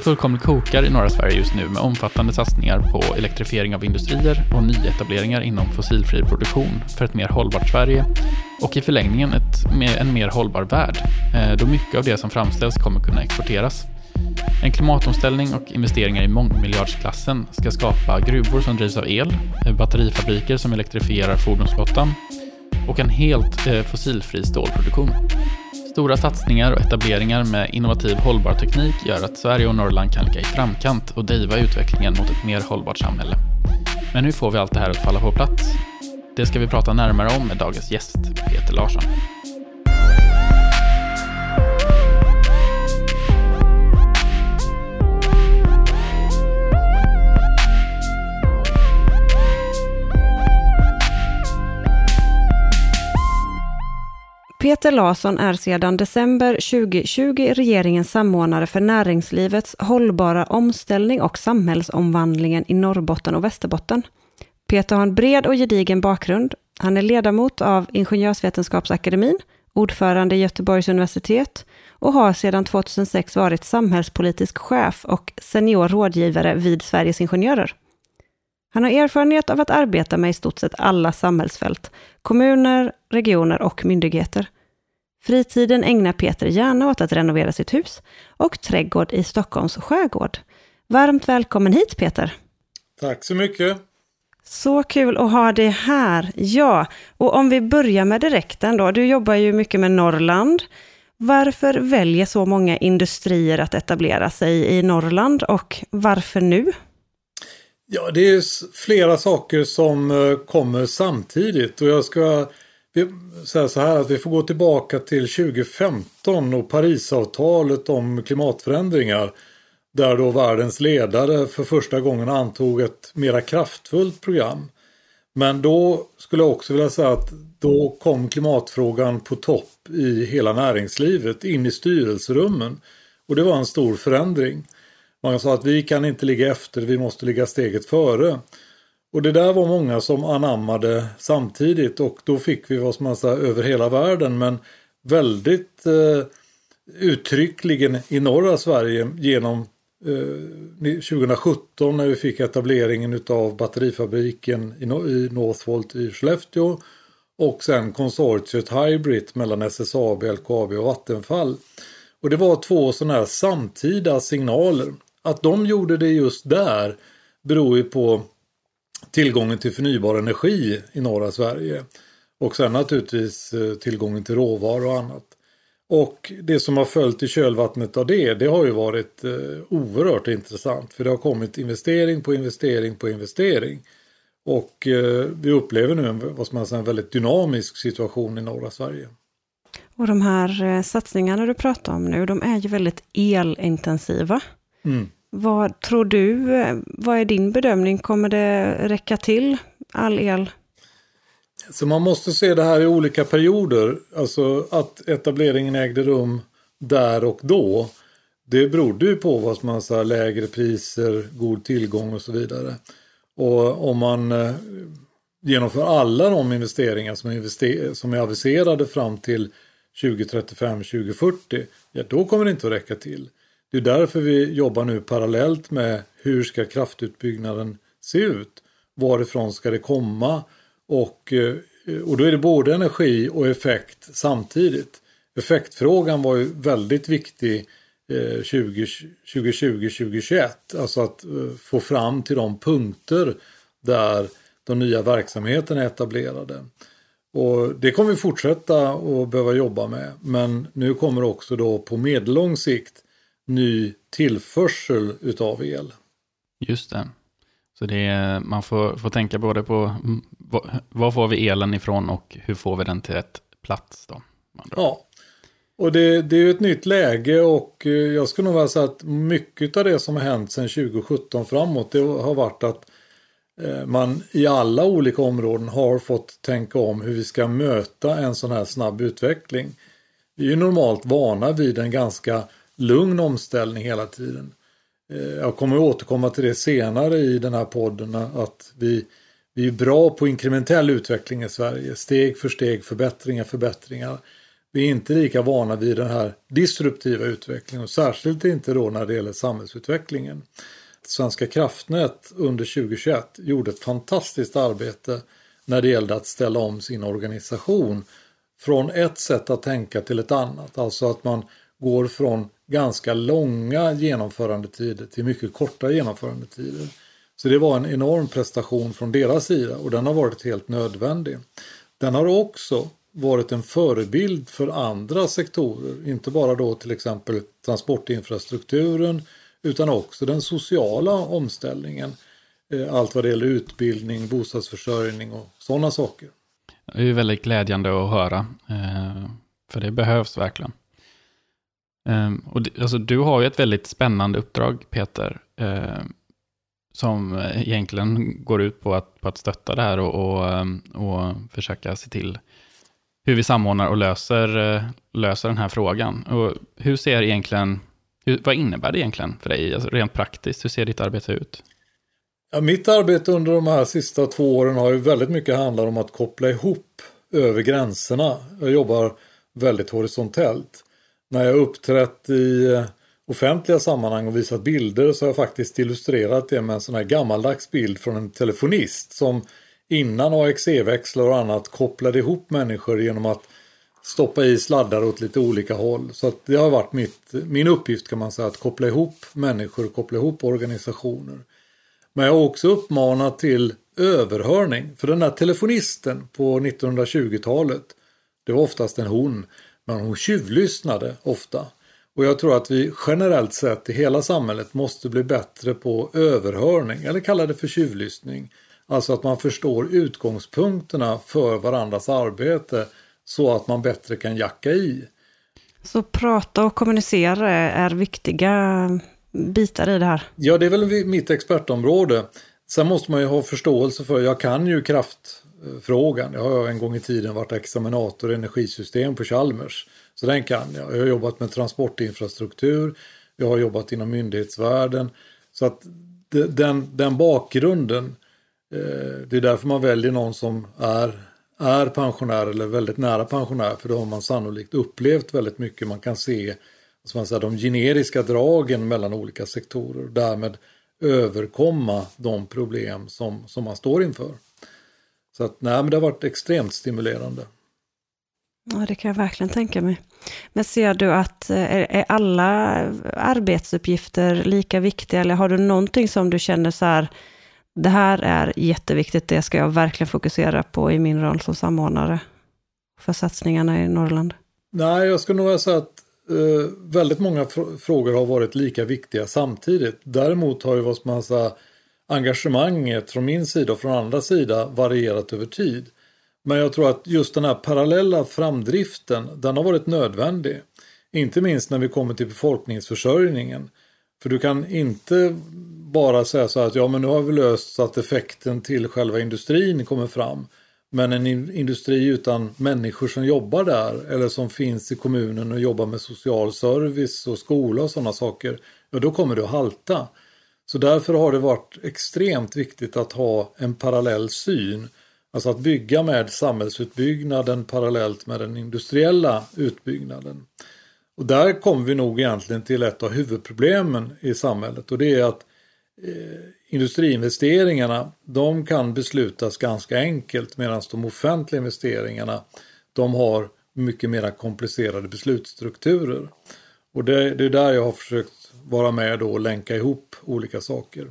Det fullkomligt kokar i norra Sverige just nu med omfattande satsningar på elektrifiering av industrier och nyetableringar inom fossilfri produktion för ett mer hållbart Sverige och i förlängningen ett, en mer hållbar värld, eh, då mycket av det som framställs kommer kunna exporteras. En klimatomställning och investeringar i mångmiljardsklassen ska skapa gruvor som drivs av el, eh, batterifabriker som elektrifierar fordonsflottan och en helt eh, fossilfri stålproduktion. Stora satsningar och etableringar med innovativ hållbar teknik gör att Sverige och Norrland kan ligga i framkant och driva utvecklingen mot ett mer hållbart samhälle. Men hur får vi allt det här att falla på plats? Det ska vi prata närmare om med dagens gäst, Peter Larsson. Peter Larsson är sedan december 2020 regeringens samordnare för näringslivets hållbara omställning och samhällsomvandlingen i Norrbotten och Västerbotten. Peter har en bred och gedigen bakgrund. Han är ledamot av Ingenjörsvetenskapsakademin, ordförande i Göteborgs universitet och har sedan 2006 varit samhällspolitisk chef och senior rådgivare vid Sveriges Ingenjörer. Han har erfarenhet av att arbeta med i stort sett alla samhällsfält, kommuner, regioner och myndigheter. Fritiden ägnar Peter gärna åt att renovera sitt hus och trädgård i Stockholms skärgård. Varmt välkommen hit Peter! Tack så mycket! Så kul att ha dig här. Ja, och om vi börjar med direkten då. Du jobbar ju mycket med Norrland. Varför väljer så många industrier att etablera sig i Norrland och varför nu? Ja, det är flera saker som eh, kommer samtidigt och jag ska säga så här att vi får gå tillbaka till 2015 och Parisavtalet om klimatförändringar. Där då världens ledare för första gången antog ett mera kraftfullt program. Men då skulle jag också vilja säga att då kom klimatfrågan på topp i hela näringslivet, in i styrelserummen. Och det var en stor förändring. Man sa att vi kan inte ligga efter, vi måste ligga steget före. Och det där var många som anammade samtidigt och då fick vi vad som man säger över hela världen men väldigt eh, uttryckligen i norra Sverige genom eh, 2017 när vi fick etableringen utav batterifabriken i, i Northvolt i Skellefteå och sen konsortiet Hybrid mellan SSAB, LKAB och Vattenfall. Och det var två sådana här samtida signaler. Att de gjorde det just där beror ju på tillgången till förnybar energi i norra Sverige. Och sen naturligtvis eh, tillgången till råvaror och annat. Och det som har följt i kölvattnet av det, det har ju varit eh, oerhört intressant. För det har kommit investering på investering på investering. Och eh, vi upplever nu en, vad man säga, en väldigt dynamisk situation i norra Sverige. Och de här eh, satsningarna du pratar om nu, de är ju väldigt elintensiva. Mm. Vad tror du, vad är din bedömning? Kommer det räcka till all el? Så man måste se det här i olika perioder. Alltså att etableringen ägde rum där och då. Det berodde ju på vad man sa, lägre priser, god tillgång och så vidare. Och om man eh, genomför alla de investeringar som, invester som är aviserade fram till 2035-2040, ja då kommer det inte att räcka till. Det är därför vi jobbar nu parallellt med hur ska kraftutbyggnaden se ut? Varifrån ska det komma? Och, eh, och då är det både energi och effekt samtidigt. Effektfrågan var ju väldigt viktig eh, 2020-2021. Alltså att eh, få fram till de punkter där de nya verksamheterna är etablerade. Och det kommer vi fortsätta att behöva jobba med. Men nu kommer också då på medellång sikt ny tillförsel utav el. Just det. Så det är, man får, får tänka både på var får vi elen ifrån och hur får vi den till rätt plats då? Ja, och det, det är ju ett nytt läge och eh, jag skulle nog vilja säga att mycket av det som har hänt sedan 2017 framåt det har varit att eh, man i alla olika områden har fått tänka om hur vi ska möta en sån här snabb utveckling. Vi är ju normalt vana vid en ganska lugn omställning hela tiden. Eh, jag kommer att återkomma till det senare i den här podden att vi, vi är bra på inkrementell utveckling i Sverige. Steg för steg, förbättringar, förbättringar. Vi är inte lika vana vid den här disruptiva utvecklingen och särskilt inte då när det gäller samhällsutvecklingen. Svenska kraftnät under 2021 gjorde ett fantastiskt arbete när det gällde att ställa om sin organisation från ett sätt att tänka till ett annat. Alltså att man går från ganska långa genomförandetider till mycket korta genomförandetider. Så det var en enorm prestation från deras sida och den har varit helt nödvändig. Den har också varit en förebild för andra sektorer, inte bara då till exempel transportinfrastrukturen utan också den sociala omställningen. Eh, allt vad det gäller utbildning, bostadsförsörjning och sådana saker. Det är väldigt glädjande att höra, eh, för det behövs verkligen. Ehm, och alltså, du har ju ett väldigt spännande uppdrag, Peter, eh, som egentligen går ut på att, på att stötta det här och, och, ehm, och försöka se till hur vi samordnar och löser, eh, löser den här frågan. Och hur ser egentligen, hur, vad innebär det egentligen för dig, alltså rent praktiskt? Hur ser ditt arbete ut? Ja, mitt arbete under de här sista två åren har ju väldigt mycket handlat om att koppla ihop över gränserna. Jag jobbar väldigt horisontellt. När jag uppträtt i eh, offentliga sammanhang och visat bilder så har jag faktiskt illustrerat det med en sån här gammaldags bild från en telefonist som innan AXE-växlar och annat kopplade ihop människor genom att stoppa i sladdar åt lite olika håll. Så att det har varit mitt, min uppgift kan man säga att koppla ihop människor, koppla ihop organisationer. Men jag har också uppmanat till överhörning. För den där telefonisten på 1920-talet, det var oftast en hon, men hon tjuvlyssnade ofta. Och jag tror att vi generellt sett i hela samhället måste bli bättre på överhörning, eller kalla det för tjuvlyssning. Alltså att man förstår utgångspunkterna för varandras arbete så att man bättre kan jacka i. Så prata och kommunicera är viktiga bitar i det här? Ja, det är väl mitt expertområde. Sen måste man ju ha förståelse för, jag kan ju frågan. Jag har en gång i tiden varit examinator i energisystem på Chalmers. Så den kan jag. Jag har jobbat med transportinfrastruktur. Jag har jobbat inom myndighetsvärlden. Så att den, den bakgrunden, eh, det är därför man väljer någon som är, är pensionär eller väldigt nära pensionär. För då har man sannolikt upplevt väldigt mycket. Man kan se som man säger, de generiska dragen mellan olika sektorer och därmed överkomma de problem som, som man står inför. Så att nej, men det har varit extremt stimulerande. Ja, det kan jag verkligen tänka mig. Men ser du att eh, är, är alla arbetsuppgifter lika viktiga eller har du någonting som du känner så här, det här är jätteviktigt, det ska jag verkligen fokusera på i min roll som samordnare för satsningarna i Norrland? Nej, jag skulle nog säga att eh, väldigt många fr frågor har varit lika viktiga samtidigt. Däremot har ju vad man säga, engagemanget från min sida och från andra sida varierat över tid. Men jag tror att just den här parallella framdriften, den har varit nödvändig. Inte minst när vi kommer till befolkningsförsörjningen. För du kan inte bara säga så att ja men nu har vi löst så att effekten till själva industrin kommer fram. Men en industri utan människor som jobbar där eller som finns i kommunen och jobbar med social service och skola och sådana saker, ja då kommer det att halta. Så därför har det varit extremt viktigt att ha en parallell syn. Alltså att bygga med samhällsutbyggnaden parallellt med den industriella utbyggnaden. Och där kommer vi nog egentligen till ett av huvudproblemen i samhället och det är att eh, industriinvesteringarna de kan beslutas ganska enkelt medan de offentliga investeringarna de har mycket mer komplicerade beslutsstrukturer. Och det, det, är där jag har försökt vara med då och länka ihop olika saker.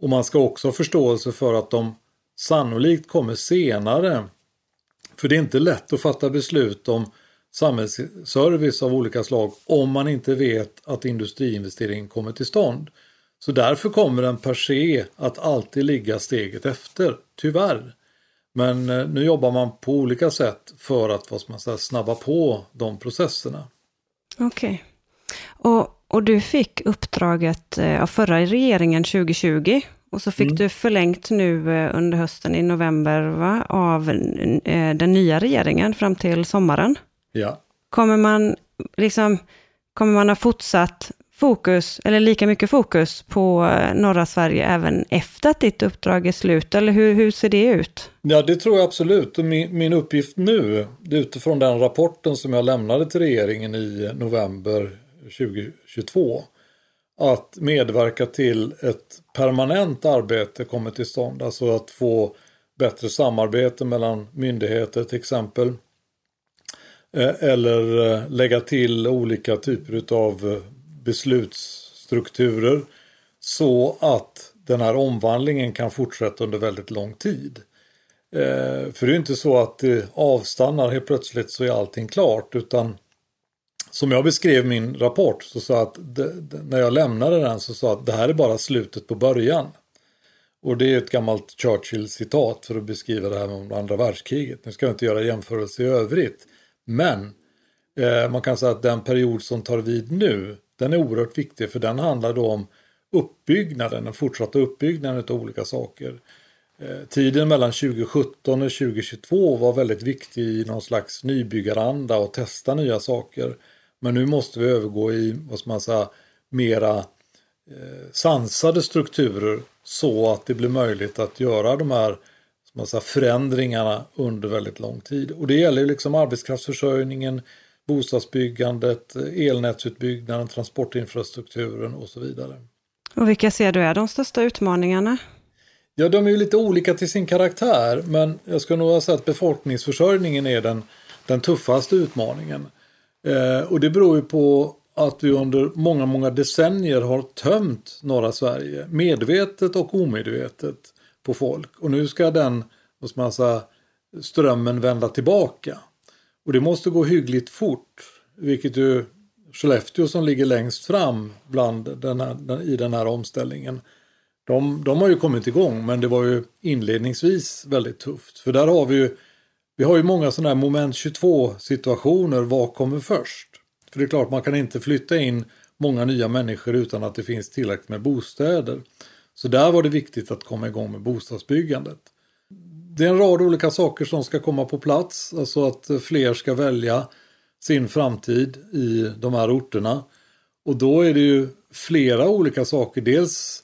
Och man ska också ha förståelse för att de sannolikt kommer senare. För det är inte lätt att fatta beslut om samhällsservice av olika slag om man inte vet att industriinvesteringen kommer till stånd. Så därför kommer den per se att alltid ligga steget efter, tyvärr. Men eh, nu jobbar man på olika sätt för att vad man säga, snabba på de processerna. Okej. Okay. Och, och du fick uppdraget eh, av förra regeringen 2020 och så fick mm. du förlängt nu eh, under hösten i november va, av den nya regeringen fram till sommaren. Ja. Kommer man, liksom, kommer man ha fortsatt fokus, eller lika mycket fokus på eh, norra Sverige även efter att ditt uppdrag är slut? Eller hur, hur ser det ut? Ja, det tror jag absolut. Min, min uppgift nu, utifrån den rapporten som jag lämnade till regeringen i november 2022, att medverka till ett permanent arbete kommer till stånd. Alltså att få bättre samarbete mellan myndigheter till exempel. Eh, eller eh, lägga till olika typer av eh, beslutsstrukturer så att den här omvandlingen kan fortsätta under väldigt lång tid. För det är inte så att det avstannar helt plötsligt så är allting klart utan som jag beskrev min rapport så sa att det, när jag lämnade den så sa att det här är bara slutet på början. Och det är ett gammalt Churchill-citat för att beskriva det här med andra världskriget. Nu ska jag inte göra jämförelse i övrigt. Men eh, man kan säga att den period som tar vid nu, den är oerhört viktig för den handlar då om uppbyggnaden, den fortsatta uppbyggnaden av olika saker. Eh, tiden mellan 2017 och 2022 var väldigt viktig i någon slags nybyggaranda och testa nya saker. Men nu måste vi övergå i, vad ska man säga, mera eh, sansade strukturer så att det blir möjligt att göra de här man säga, förändringarna under väldigt lång tid. Och det gäller ju liksom arbetskraftsförsörjningen, bostadsbyggandet, elnätsutbyggnaden, transportinfrastrukturen och så vidare. Och vilka ser du är de största utmaningarna? Ja, de är ju lite olika till sin karaktär, men jag skulle nog säga att befolkningsförsörjningen är den, den tuffaste utmaningen. Eh, och det beror ju på att vi under många, många decennier har tömt norra Sverige, medvetet och omedvetet, på folk. Och nu ska den, vad man säga, strömmen vända tillbaka. Och det måste gå hyggligt fort, vilket ju Skellefteå som ligger längst fram bland den här, i den här omställningen. De, de har ju kommit igång men det var ju inledningsvis väldigt tufft. För där har vi ju, vi har ju många sådana här moment 22 situationer. Vad kommer först? För det är klart man kan inte flytta in många nya människor utan att det finns tillräckligt med bostäder. Så där var det viktigt att komma igång med bostadsbyggandet. Det är en rad olika saker som ska komma på plats, alltså att fler ska välja sin framtid i de här orterna. Och då är det ju flera olika saker. Dels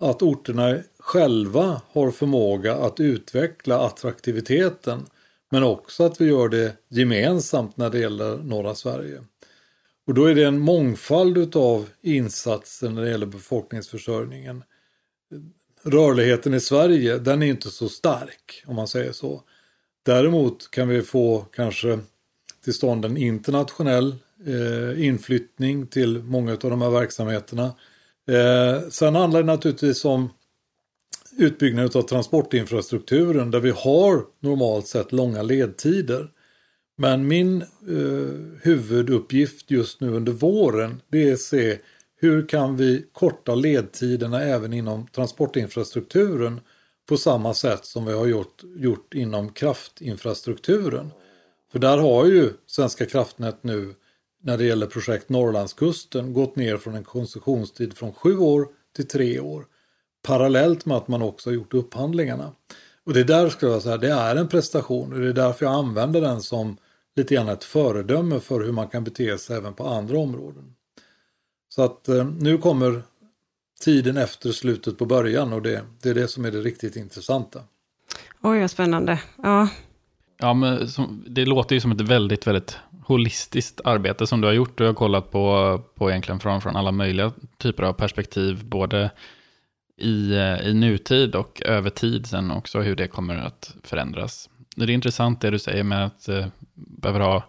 att orterna själva har förmåga att utveckla attraktiviteten men också att vi gör det gemensamt när det gäller norra Sverige. Och då är det en mångfald av insatser när det gäller befolkningsförsörjningen. Rörligheten i Sverige, den är inte så stark om man säger så. Däremot kan vi få kanske till stånd en internationell eh, inflyttning till många av de här verksamheterna. Eh, sen handlar det naturligtvis om utbyggnaden av transportinfrastrukturen där vi har normalt sett långa ledtider. Men min eh, huvuduppgift just nu under våren det är att se hur kan vi korta ledtiderna även inom transportinfrastrukturen på samma sätt som vi har gjort, gjort inom kraftinfrastrukturen. För där har ju Svenska kraftnät nu när det gäller projekt Norrlandskusten gått ner från en koncessionstid från sju år till tre år. Parallellt med att man också har gjort upphandlingarna. Och det där skulle jag säga, det är en prestation och det är därför jag använder den som lite grann ett föredöme för hur man kan bete sig även på andra områden. Så att eh, nu kommer tiden efter slutet på början och det, det är det som är det riktigt intressanta. Oj, vad spännande. Ja, Ja, men som, det låter ju som ett väldigt, väldigt holistiskt arbete som du har gjort. Du har kollat på, på egentligen från, från alla möjliga typer av perspektiv, både i, eh, i nutid och över tid sen också, hur det kommer att förändras. Det är intressant det du säger med att eh, behöver ha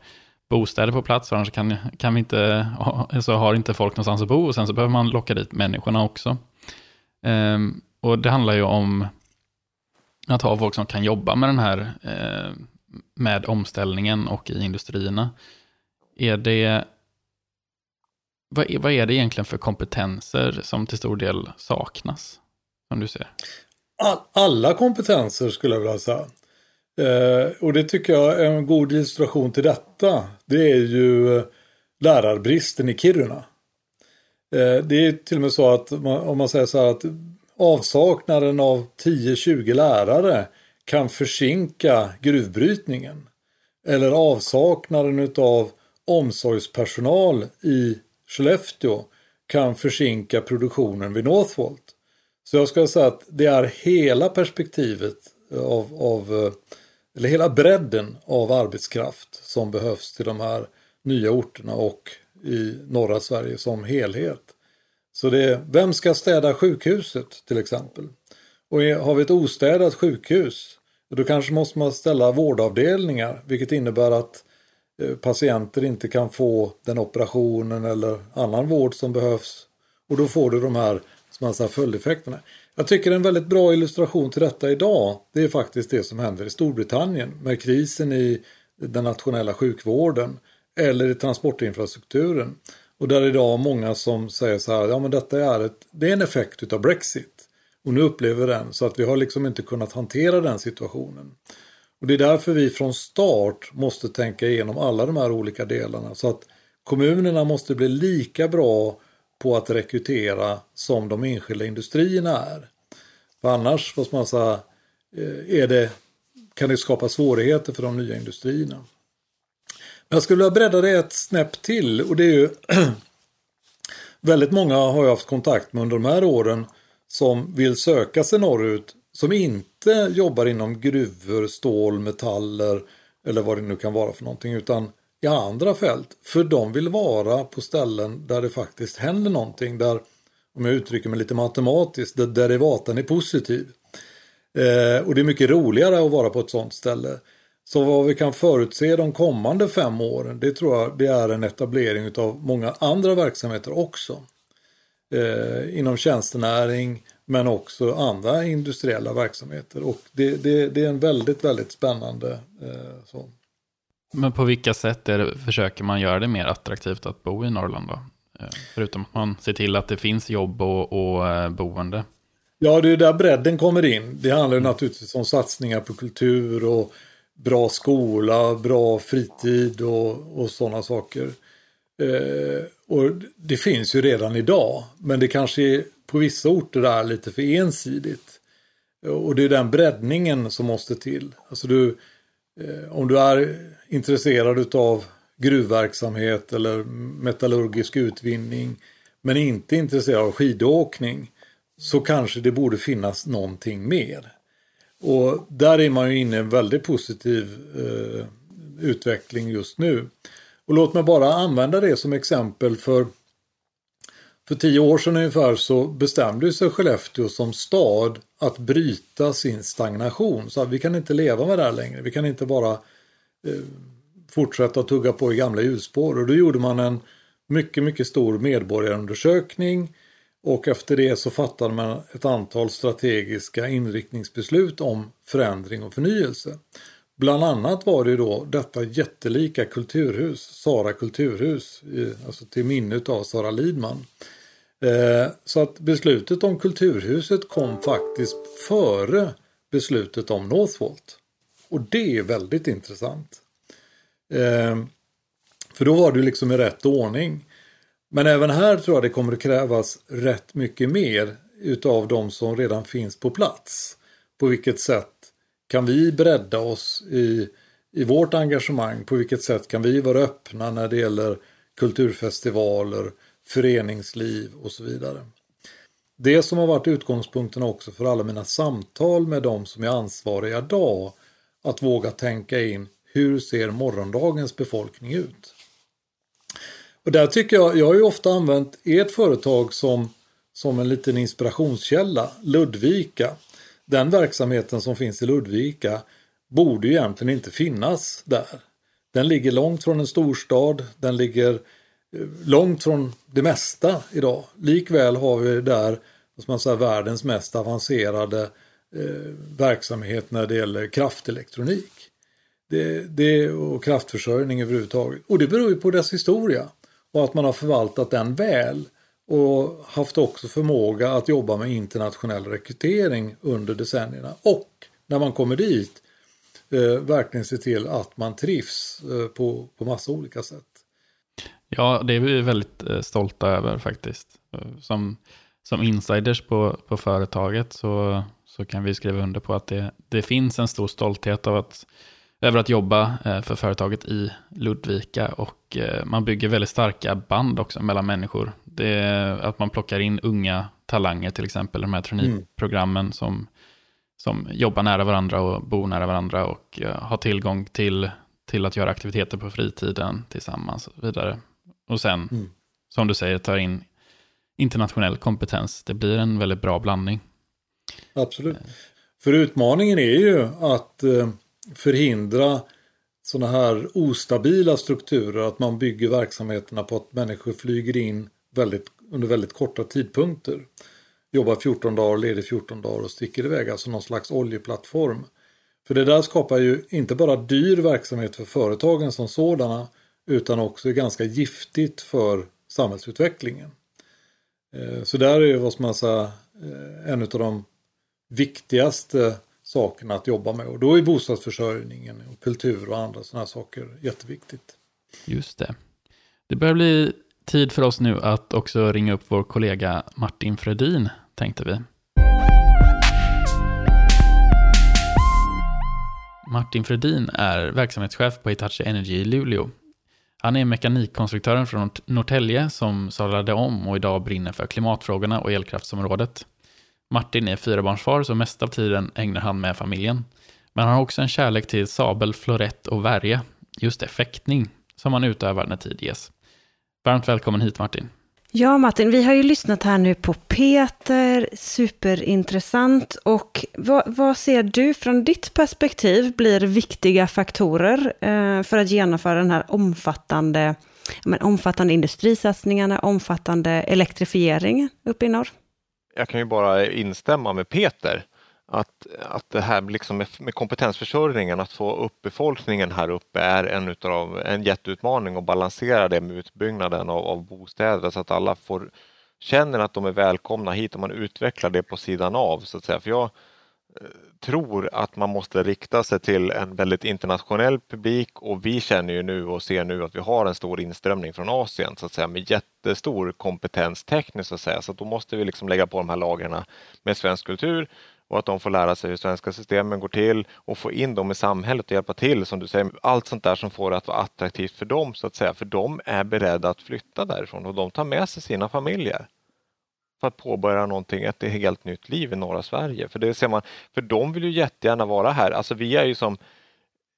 bostäder på plats, annars kan, kan vi inte, så alltså har inte folk någonstans att bo och sen så behöver man locka dit människorna också. Ehm, och det handlar ju om att ha folk som kan jobba med den här eh, med omställningen och i industrierna. Är det, vad är, vad är det egentligen för kompetenser som till stor del saknas? Som du ser? All, alla kompetenser skulle jag vilja säga. Eh, och det tycker jag är en god illustration till detta. Det är ju eh, lärarbristen i Kiruna. Eh, det är till och med så att om man säger så här att avsaknaden av 10-20 lärare kan försinka gruvbrytningen. Eller avsaknaden av omsorgspersonal i Skellefteå kan försinka produktionen vid Northvolt. Så jag ska säga att det är hela perspektivet av, av eh, eller hela bredden av arbetskraft som behövs till de här nya orterna och i norra Sverige som helhet. Så det är, vem ska städa sjukhuset till exempel? Och har vi ett ostädat sjukhus, då kanske måste man ställa vårdavdelningar, vilket innebär att Eh, patienter inte kan få den operationen eller annan vård som behövs. Och då får du de här som följdeffekterna. Jag tycker en väldigt bra illustration till detta idag, det är faktiskt det som händer i Storbritannien med krisen i den nationella sjukvården eller i transportinfrastrukturen. Och där idag många som säger så här, ja men detta är, ett, det är en effekt utav Brexit. Och nu upplever den så att vi har liksom inte kunnat hantera den situationen. Och det är därför vi från start måste tänka igenom alla de här olika delarna så att kommunerna måste bli lika bra på att rekrytera som de enskilda industrierna är. För annars, vad man säga, eh, är det, kan det skapa svårigheter för de nya industrierna. Men jag skulle vilja bredda det ett snäpp till och det är ju väldigt många har jag haft kontakt med under de här åren som vill söka sig norrut som inte jobbar inom gruvor, stål, metaller eller vad det nu kan vara för någonting utan i andra fält. För de vill vara på ställen där det faktiskt händer någonting. Där, om jag uttrycker mig lite matematiskt, där derivatan är positiv. Eh, och det är mycket roligare att vara på ett sådant ställe. Så vad vi kan förutse de kommande fem åren, det tror jag det är en etablering av många andra verksamheter också. Eh, inom tjänstenäring men också andra industriella verksamheter. Och det, det, det är en väldigt, väldigt spännande eh, så. Men på vilka sätt det, försöker man göra det mer attraktivt att bo i Norrland då? Eh, förutom att man ser till att det finns jobb och, och eh, boende. Ja, det är där bredden kommer in. Det handlar mm. naturligtvis om satsningar på kultur och bra skola, bra fritid och, och sådana saker. Eh, och det finns ju redan idag, men det kanske på vissa orter är lite för ensidigt. Och det är den breddningen som måste till. Alltså du, eh, om du är intresserad av gruvverksamhet eller metallurgisk utvinning men inte intresserad av skidåkning så kanske det borde finnas någonting mer. Och där är man ju inne i en väldigt positiv eh, utveckling just nu. Och låt mig bara använda det som exempel för för tio år sedan ungefär så bestämde sig Skellefteå som stad att bryta sin stagnation. Så att vi kan inte leva med det här längre. Vi kan inte bara eh, fortsätta att tugga på i gamla hjulspår. Och då gjorde man en mycket, mycket stor medborgarundersökning och efter det så fattade man ett antal strategiska inriktningsbeslut om förändring och förnyelse. Bland annat var det då detta jättelika kulturhus, Sara kulturhus, alltså till minne av Sara Lidman. Eh, så att beslutet om kulturhuset kom faktiskt före beslutet om Northvolt. Och det är väldigt intressant. Eh, för då var det liksom i rätt ordning. Men även här tror jag det kommer att krävas rätt mycket mer utav de som redan finns på plats. På vilket sätt kan vi bredda oss i, i vårt engagemang? På vilket sätt kan vi vara öppna när det gäller kulturfestivaler, föreningsliv och så vidare. Det som har varit utgångspunkten också för alla mina samtal med de som är ansvariga idag, att våga tänka in hur ser morgondagens befolkning ut? Och där tycker jag, jag har ju ofta använt ert företag som, som en liten inspirationskälla, Ludvika. Den verksamheten som finns i Ludvika borde ju egentligen inte finnas där. Den ligger långt från en storstad, den ligger eh, Eh, långt från det mesta idag. Likväl har vi där som man säger, världens mest avancerade eh, verksamhet när det gäller kraftelektronik. Det, det, och kraftförsörjning överhuvudtaget. Och det beror ju på dess historia och att man har förvaltat den väl och haft också förmåga att jobba med internationell rekrytering under decennierna. Och när man kommer dit eh, verkligen se till att man trivs eh, på, på massa olika sätt. Ja, det är vi väldigt eh, stolta över faktiskt. Som, som insiders på, på företaget så, så kan vi skriva under på att det, det finns en stor stolthet av att över att jobba eh, för företaget i Ludvika och eh, man bygger väldigt starka band också mellan människor. Det att man plockar in unga talanger, till exempel de här traineeprogrammen som, som jobbar nära varandra och bor nära varandra och har tillgång till, till att göra aktiviteter på fritiden tillsammans och så vidare. Och sen, mm. som du säger, tar in internationell kompetens. Det blir en väldigt bra blandning. Absolut. För utmaningen är ju att eh, förhindra sådana här ostabila strukturer, att man bygger verksamheterna på att människor flyger in väldigt, under väldigt korta tidpunkter. Jobbar 14 dagar, leder 14 dagar och sticker iväg, alltså någon slags oljeplattform. För det där skapar ju inte bara dyr verksamhet för företagen som sådana, utan också ganska giftigt för samhällsutvecklingen. Eh, så där är vad som man säga, eh, en av de viktigaste sakerna att jobba med. Och då är bostadsförsörjningen, och kultur och andra sådana saker jätteviktigt. Just det. Det börjar bli tid för oss nu att också ringa upp vår kollega Martin Fredin, tänkte vi. Martin Fredin är verksamhetschef på Hitachi Energy i Luleå. Han är mekanikkonstruktören från Norrtälje som sadlade om och idag brinner för klimatfrågorna och elkraftsområdet. Martin är fyrabarnsfar så mest av tiden ägnar han med familjen. Men han har också en kärlek till sabel, florett och värja, just det, fäktning, som han utövar när tid ges. Varmt välkommen hit Martin. Ja Martin, vi har ju lyssnat här nu på Peter, superintressant. Och vad, vad ser du från ditt perspektiv blir viktiga faktorer eh, för att genomföra den här omfattande, men, omfattande industrisatsningarna, omfattande elektrifiering uppe i norr? jag kan ju bara instämma med Peter att, att det här liksom med, med kompetensförsörjningen, att få upp befolkningen här uppe är en, utav, en jätteutmaning och balansera det med utbyggnaden av, av bostäder så att alla får känner att de är välkomna hit och man utvecklar det på sidan av så att säga. För jag, eh, tror att man måste rikta sig till en väldigt internationell publik och vi känner ju nu och ser nu att vi har en stor inströmning från Asien så att säga med jättestor kompetens tekniskt så att säga. Så att då måste vi liksom lägga på de här lagren med svensk kultur och att de får lära sig hur svenska systemen går till och få in dem i samhället och hjälpa till som du säger. Allt sånt där som får det att vara attraktivt för dem så att säga. För de är beredda att flytta därifrån och de tar med sig sina familjer för att påbörja någonting, ett helt nytt liv i norra Sverige. För det ser man, för de vill ju jättegärna vara här. Alltså vi är ju som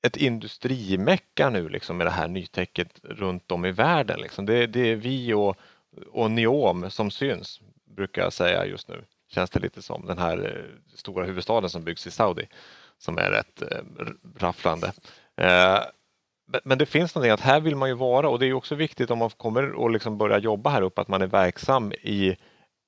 ett industrimecka nu liksom med det här nytäcket runt om i världen. Liksom. Det, det, är vi och, och Neom som syns, brukar jag säga just nu. Känns det lite som den här eh, stora huvudstaden som byggs i Saudi som är rätt eh, rafflande. Eh, men det finns någonting att här vill man ju vara och det är också viktigt om man kommer och liksom börja jobba här uppe att man är verksam i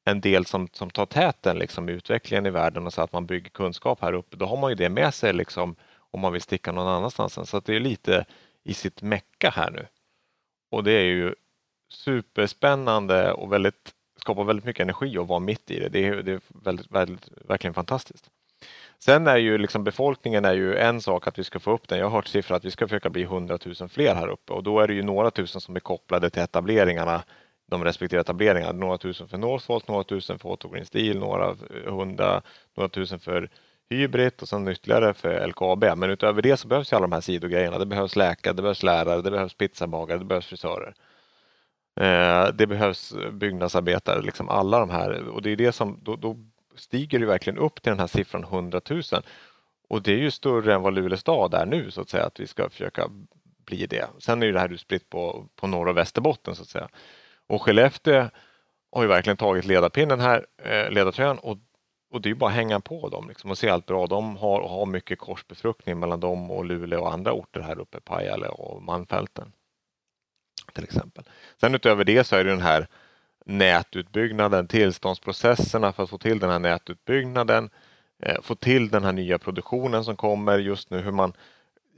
en del som, som tar täten liksom, i utvecklingen i världen och så att man bygger kunskap här uppe, då har man ju det med sig liksom, om man vill sticka någon annanstans. Så att det är lite i sitt mecka här nu. Och det är ju superspännande och väldigt, skapar väldigt mycket energi och vara mitt i det. Det är, det är väldigt, väldigt, verkligen fantastiskt. Sen är ju liksom befolkningen är ju en sak att vi ska få upp den. Jag har hört siffror att vi ska försöka bli 100 000 fler här uppe och då är det ju några tusen som är kopplade till etableringarna de respektive etableringarna. Några tusen för Northvolt, några tusen för Otto Green Steel, några eh, hundra, några tusen för Hybrid och sen ytterligare för LKAB. Men utöver det så behövs ju alla de här sidogrejerna. Det behövs läkare, det behövs lärare, det behövs pizzabagare, det behövs frisörer. Eh, det behövs byggnadsarbetare, liksom alla de här. Och det är det som, då, då stiger det verkligen upp till den här siffran 100 000. Och det är ju större än vad Luleå stad är nu så att säga, att vi ska försöka bli det. Sen är ju det här utspritt på, på Norra och Västerbotten så att säga. Och Skellefteå har ju verkligen tagit ledarpinnen här, eh, ledartröjan och, och det är bara att hänga på dem liksom, och se allt bra de har. har mycket korsbefruktning mellan dem och Luleå och andra orter här uppe, Pajala och Malmfälten. Till exempel. Sen utöver det så är det den här nätutbyggnaden, tillståndsprocesserna för att få till den här nätutbyggnaden, eh, få till den här nya produktionen som kommer just nu, hur man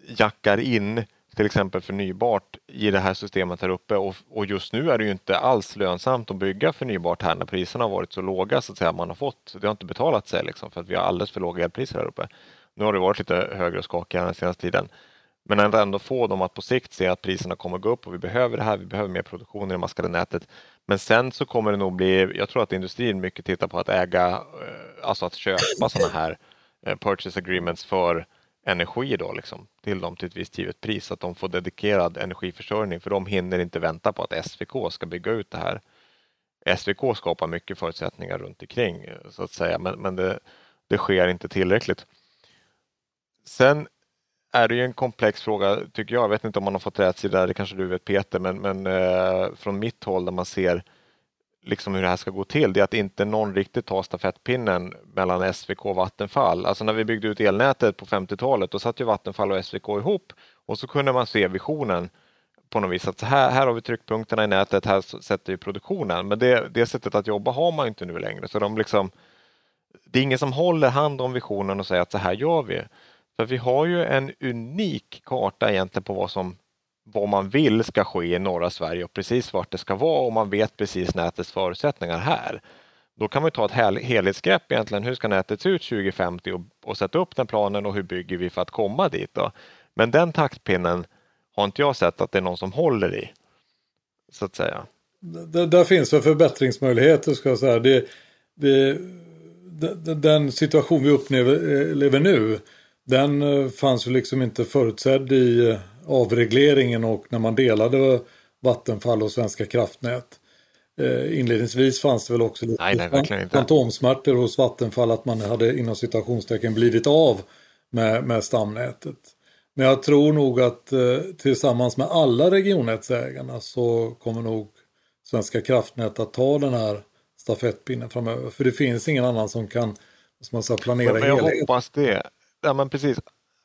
jackar in till exempel förnybart i det här systemet här uppe och, och, just nu är det ju inte alls lönsamt att bygga förnybart här när priserna har varit så låga så att säga. Man har fått, det har inte betalat sig liksom för att vi har alldeles för låga elpriser här uppe. Nu har det varit lite högre och skakigare den senaste tiden. Men ändå få dem att på sikt se att priserna kommer gå upp och vi behöver det här, vi behöver mer produktion i det maskade nätet. Men sen så kommer det nog bli, jag tror att industrin mycket tittar på att äga, eh, alltså att köpa sådana här eh, purchase agreements för energi då liksom, till dem till ett visst givet pris, så att de får dedikerad energiförsörjning för de hinner inte vänta på att SVK ska bygga ut det här SVK skapar mycket förutsättningar runt omkring så att säga, men, men det, det sker inte tillräckligt. Sen är det ju en komplex fråga tycker jag. Jag vet inte om man har fått rätt sida, det kanske du vet Peter, men, men eh, från mitt håll där man ser liksom hur det här ska gå till, det är att inte någon riktigt tar stafettpinnen mellan SVK och Vattenfall. Alltså när vi byggde ut elnätet på 50-talet, då satt ju Vattenfall och SVK ihop och så kunde man se visionen på något vis att så här, här har vi tryckpunkterna i nätet, här sätter vi produktionen. Men det, det sättet att jobba har man inte nu längre. Så de liksom, det är ingen som håller hand om visionen och säger att så här gör vi. För vi har ju en unik karta egentligen på vad som vad man vill ska ske i norra Sverige och precis vart det ska vara och man vet precis nätets förutsättningar här. Då kan man ta ett helhetsgrepp egentligen. Hur ska nätet se ut 2050 och, och sätta upp den planen och hur bygger vi för att komma dit? Då? Men den taktpinnen har inte jag sett att det är någon som håller i. Så att säga. Där, där finns det förbättringsmöjligheter ska jag säga. Det, det, den situation vi upplever eh, nu den eh, fanns ju liksom inte förutsedd i eh, avregleringen och när man delade Vattenfall och Svenska kraftnät. Eh, inledningsvis fanns det väl också lite fantomsmärtor hos Vattenfall att man hade inom citationstecken blivit av med, med stamnätet. Men jag tror nog att eh, tillsammans med alla regionnätsägarna så kommer nog Svenska kraftnät att ta den här stafettpinnen framöver. För det finns ingen annan som kan som man ska planera men, men jag hoppas det. Ja, men precis.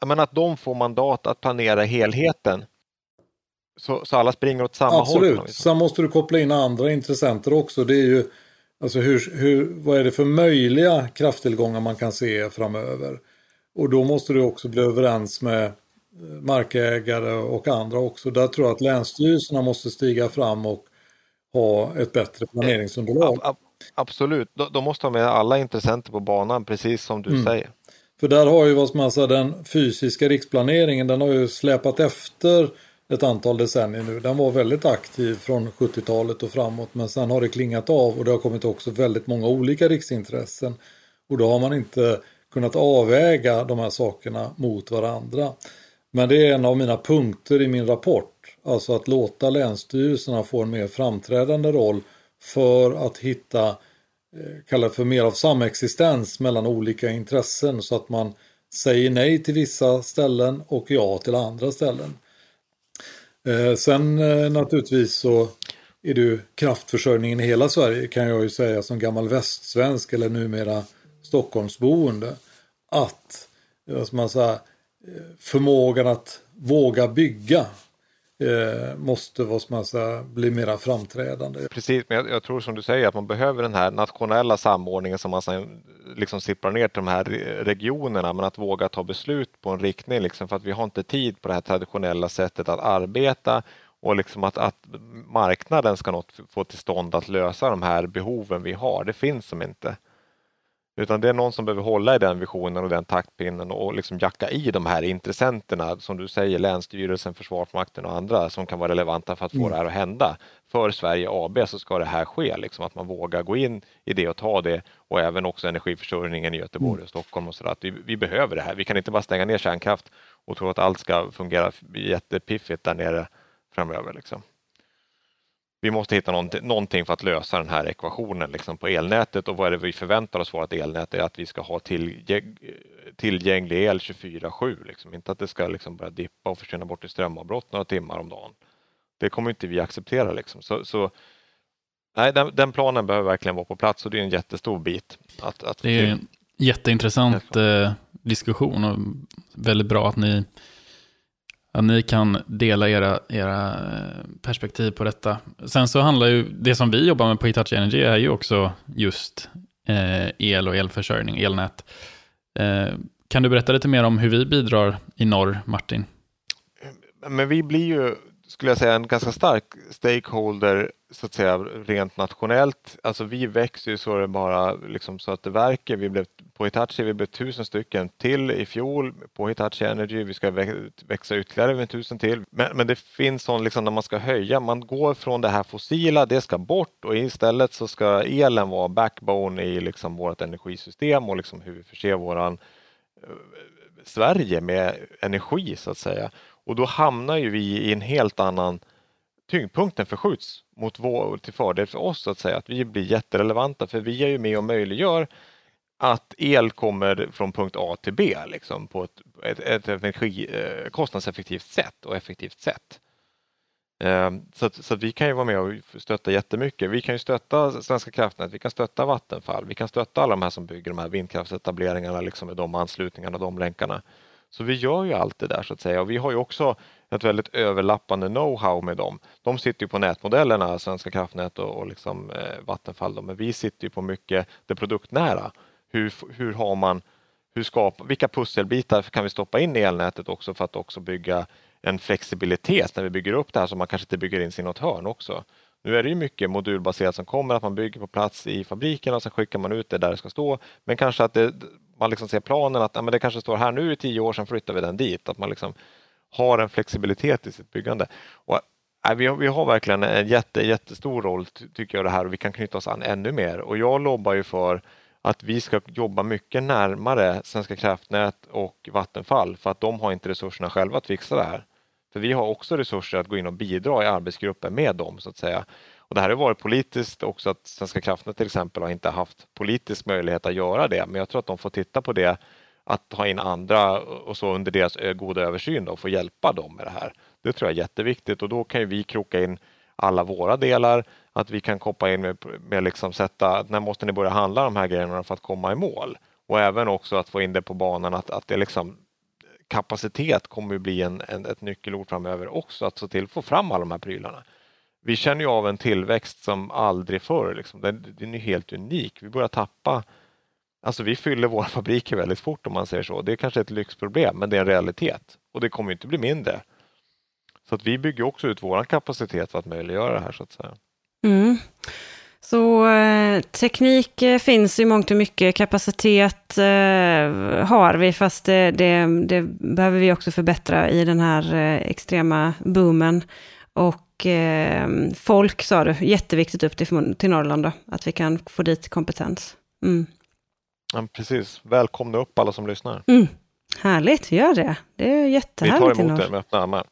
Men att de får mandat att planera helheten. Så, så alla springer åt samma Absolut. håll. Absolut. Sen måste du koppla in andra intressenter också. Det är ju alltså hur, hur, vad är det för möjliga krafttillgångar man kan se framöver. Och då måste du också bli överens med markägare och andra också. Där tror jag att länsstyrelserna måste stiga fram och ha ett bättre planeringsunderlag. Ab absolut, de måste ha med alla intressenter på banan precis som du mm. säger. För där har ju vad som alltså den fysiska riksplaneringen, den har ju släpat efter ett antal decennier nu. Den var väldigt aktiv från 70-talet och framåt men sen har det klingat av och det har kommit också väldigt många olika riksintressen. Och då har man inte kunnat avväga de här sakerna mot varandra. Men det är en av mina punkter i min rapport. Alltså att låta länsstyrelserna få en mer framträdande roll för att hitta, Eh, kallar för mer av samexistens mellan olika intressen så att man säger nej till vissa ställen och ja till andra ställen. Eh, sen eh, naturligtvis så är det ju kraftförsörjningen i hela Sverige kan jag ju säga som gammal västsvensk eller numera Stockholmsboende. Att, vad ska man säga, förmågan att våga bygga eh, måste vad man säga, bli mera framträdande. Precis, men jag, jag, tror som du säger att man behöver den här nationella samordningen som man sen liksom sipprar ner till de här regionerna, men att våga ta beslut på en riktning liksom, för att vi har inte tid på det här traditionella sättet att arbeta och liksom att, att marknaden ska något få till stånd att lösa de här behoven vi har. Det finns som inte. Utan det är någon som behöver hålla i den visionen och den taktpinnen och liksom jacka i de här intressenterna, som du säger, Länsstyrelsen, Försvarsmakten och andra som kan vara relevanta för att få mm. det här att hända. För Sverige AB så ska det här ske, liksom att man vågar gå in i det och ta det och även också energiförsörjningen i Göteborg mm. och Stockholm och så att vi, vi, behöver det här. Vi kan inte bara stänga ner kärnkraft och tro att allt ska fungera jättepiffigt där nere framöver. Liksom vi måste hitta någonting för att lösa den här ekvationen liksom på elnätet och vad är det vi förväntar oss vårt elnät är att vi ska ha tillgänglig el 24-7. Liksom. Inte att det ska liksom börja dippa och försvinna bort i strömavbrott några timmar om dagen. Det kommer inte vi acceptera. Liksom. Så, så nej, den, den, planen behöver verkligen vara på plats och det är en jättestor bit. Att, att det är en jätteintressant eh, diskussion och väldigt bra att ni att ni kan dela era, era eh, perspektiv på detta. Sen så handlar ju, det som vi jobbar med på Hitachi Energy är ju också just eh, el och elförsörjning, elnät. Eh, kan du berätta lite mer om hur vi bidrar i norr, Martin? Men vi blir ju, skulle jag säga, en ganska stark stakeholder så att säga rent nationellt. Alltså vi växer ju så det bara liksom så att det verkar. Vi blev på Hitachi, vi blev tusen stycken till i fjol på Hitachi Energy. Vi ska växa ytterligare med tusen till. Men, men det finns sån liksom när man ska höja, man går från det här fossila, det ska bort och istället så ska elen vara backbone i liksom vårt energisystem och liksom hur vi förser våran eh, Sverige med energi så att säga. Och då hamnar ju vi i en helt annan tyngdpunkten förskjuts mot vår, till fördel för oss så att säga, att vi blir jätterelevanta för vi är ju med och möjliggör att el kommer från punkt A till B liksom, på ett, ett, ett energi, eh, kostnadseffektivt sätt och effektivt sätt. Eh, så, att, så att vi kan ju vara med och stötta jättemycket. Vi kan ju stötta Svenska kraftnät, vi kan stötta Vattenfall, vi kan stötta alla de här som bygger de här vindkraftsetableringarna liksom med de anslutningarna och de länkarna. Så vi gör ju allt det där så att säga och vi har ju också ett väldigt överlappande know-how med dem. De sitter ju på nätmodellerna, Svenska kraftnät och, och liksom, eh, Vattenfall, då, men vi sitter ju på mycket det produktnära. Hur, hur har man, hur skapa, vilka pusselbitar kan vi stoppa in i elnätet också för att också bygga en flexibilitet när vi bygger upp det här så man kanske inte bygger in sig i något hörn också. Nu är det ju mycket modulbaserat som kommer, att man bygger på plats i fabriken och sen skickar man ut det där det ska stå. Men kanske att det, man liksom ser planen att ja, men det kanske står här nu i tio år, sen flyttar vi den dit. Att man liksom har en flexibilitet i sitt byggande. Och, nej, vi, har, vi har verkligen en jätte, jättestor roll tycker jag det här och vi kan knyta oss an ännu mer. Och jag lobbar ju för att vi ska jobba mycket närmare Svenska kraftnät och Vattenfall för att de har inte resurserna själva att fixa det här. För vi har också resurser att gå in och bidra i arbetsgruppen med dem så att säga. Och det här har varit politiskt också att Svenska kraftnät till exempel har inte haft politisk möjlighet att göra det. Men jag tror att de får titta på det, att ta in andra och så under deras eh, goda översyn då, och få hjälpa dem med det här. Det tror jag är jätteviktigt och då kan ju vi kroka in alla våra delar, att vi kan koppla in med, med liksom sätta, när måste ni börja handla de här grejerna för att komma i mål? Och även också att få in det på banan att, att det liksom kapacitet kommer ju bli en, en, ett nyckelord framöver också, att se till att få fram alla de här prylarna. Vi känner ju av en tillväxt som aldrig förr. Liksom. Den, den är helt unik. Vi börjar tappa Alltså vi fyller våra fabriker väldigt fort om man säger så. Det är kanske ett lyxproblem men det är en realitet och det kommer inte bli mindre. Så att vi bygger också ut vår kapacitet för att möjliggöra det här så att säga. Mm. Så eh, teknik eh, finns i mångt och mycket, kapacitet eh, har vi, fast det, det, det, behöver vi också förbättra i den här eh, extrema boomen. Och eh, folk sa du, jätteviktigt upp till, till Norrland då, att vi kan få dit kompetens. Mm. Ja, precis, välkomna upp alla som lyssnar. Mm. Härligt, gör det. Det är jättehärligt. Vi tar emot er med öppna armar.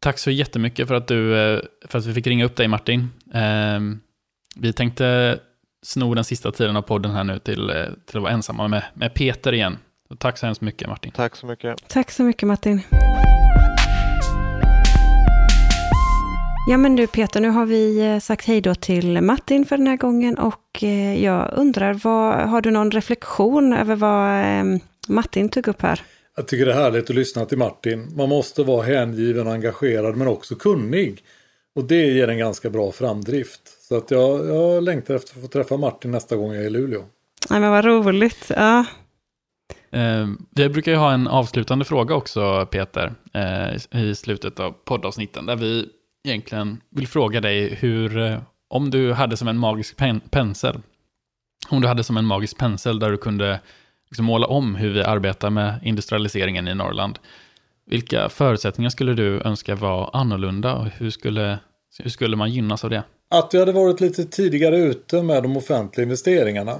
Tack så jättemycket för att, du, eh, för att vi fick ringa upp dig Martin. Ehm, vi tänkte sno den sista tiden av podden här nu till, eh, till att vara ensamma med, med Peter igen. Så tack så hemskt mycket Martin. Tack så mycket. Tack så mycket Martin. Ja men du Peter, nu har vi eh, sagt hej då till Martin för den här gången och jag undrar, vad, har du någon reflektion över vad Martin tog upp här? Jag tycker det är härligt att lyssna till Martin. Man måste vara hängiven och engagerad men också kunnig. Och det ger en ganska bra framdrift. Så att jag, jag längtar efter att få träffa Martin nästa gång jag är i Luleå. Nej men vad roligt. Ja. Eh, vi brukar ju ha en avslutande fråga också, Peter, eh, i slutet av poddavsnitten, där vi egentligen vill fråga dig hur, eh, om du hade som en magisk pen pensel, om du hade som en magisk pensel där du kunde liksom måla om hur vi arbetar med industrialiseringen i Norrland. Vilka förutsättningar skulle du önska vara annorlunda och hur skulle, hur skulle man gynnas av det? Att vi hade varit lite tidigare ute med de offentliga investeringarna.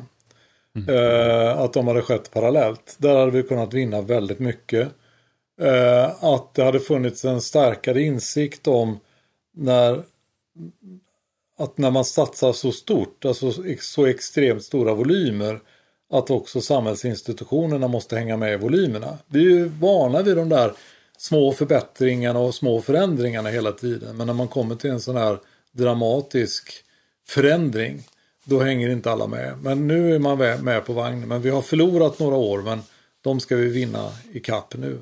Mm. Eh, att de hade skett parallellt. Där hade vi kunnat vinna väldigt mycket. Eh, att det hade funnits en starkare insikt om när att när man satsar så stort, alltså så extremt stora volymer att också samhällsinstitutionerna måste hänga med i volymerna. Vi är ju vana vid de där små förbättringarna och små förändringarna hela tiden. Men när man kommer till en sån här dramatisk förändring då hänger inte alla med. Men nu är man med på vagnen. Men vi har förlorat några år men de ska vi vinna i kapp nu.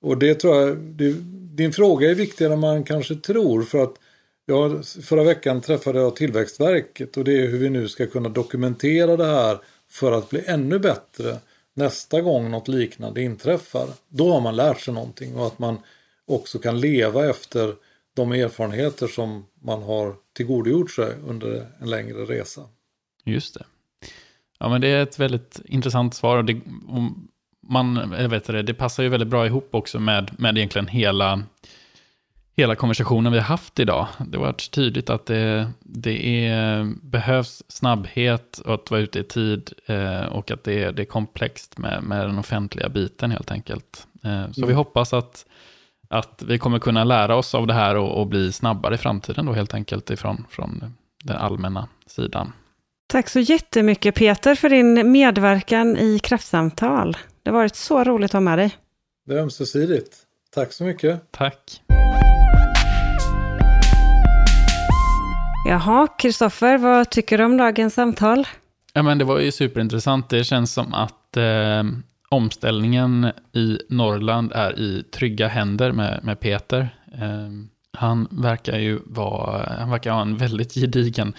Och det tror jag, det, din fråga är viktigare än man kanske tror för att jag, förra veckan träffade jag Tillväxtverket och det är hur vi nu ska kunna dokumentera det här för att bli ännu bättre nästa gång något liknande inträffar. Då har man lärt sig någonting och att man också kan leva efter de erfarenheter som man har tillgodogjort sig under en längre resa. Just det. Ja, men det är ett väldigt intressant svar. Och det, man, jag vet det, det passar ju väldigt bra ihop också med, med egentligen hela hela konversationen vi har haft idag. Det har varit tydligt att det, det är, behövs snabbhet och att vara ute i tid eh, och att det är, det är komplext med, med den offentliga biten helt enkelt. Eh, så mm. vi hoppas att, att vi kommer kunna lära oss av det här och, och bli snabbare i framtiden då helt enkelt ifrån från den allmänna sidan. Tack så jättemycket Peter för din medverkan i Kraftsamtal. Det har varit så roligt att ha med dig. Det är ömsesidigt. Tack så mycket. Tack. Jaha, Kristoffer, vad tycker du om dagens samtal? Ja, men det var ju superintressant. Det känns som att eh, omställningen i Norrland är i trygga händer med, med Peter. Eh, han verkar ju vara, han verkar ha en väldigt gedigen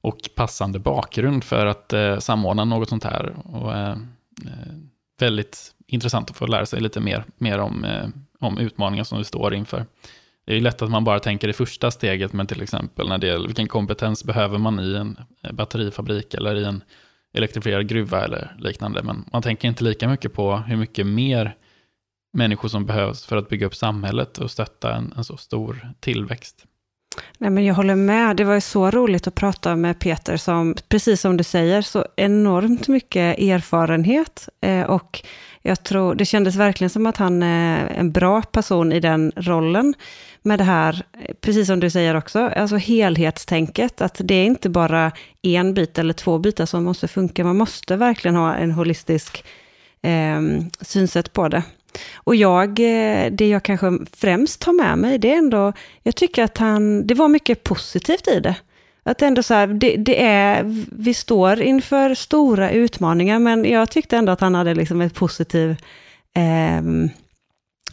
och passande bakgrund för att eh, samordna något sånt här. Och, eh, eh väldigt intressant att få lära sig lite mer, mer om, eh, om utmaningar som vi står inför. Det är lätt att man bara tänker det första steget, men till exempel när det gäller vilken kompetens behöver man i en eh, batterifabrik eller i en elektrifierad gruva eller liknande. Men man tänker inte lika mycket på hur mycket mer människor som behövs för att bygga upp samhället och stötta en, en så stor tillväxt. Nej, men jag håller med. Det var ju så roligt att prata med Peter som, precis som du säger, så enormt mycket erfarenhet. Eh, och jag tror, det kändes verkligen som att han är en bra person i den rollen. Med det här, eh, precis som du säger också, alltså helhetstänket. Att det är inte bara en bit eller två bitar som måste funka. Man måste verkligen ha en holistisk eh, synsätt på det. Och jag, eh, det jag kanske främst tar med mig, det är ändå, jag tycker att han, det var mycket positivt i det. Att ändå så här, det, det, är, vi står inför stora utmaningar, men jag tyckte ändå att han hade liksom ett positivt eh,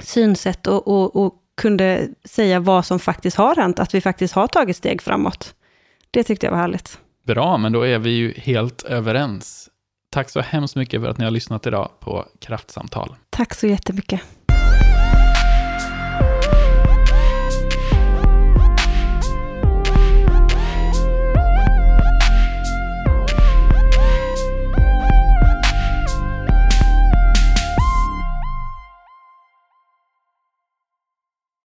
synsätt och, och, och, kunde säga vad som faktiskt har hänt, att vi faktiskt har tagit steg framåt. Det tyckte jag var härligt. Bra, men då är vi ju helt överens. Tack så hemskt mycket för att ni har lyssnat idag på Kraftsamtal. Tack så jättemycket.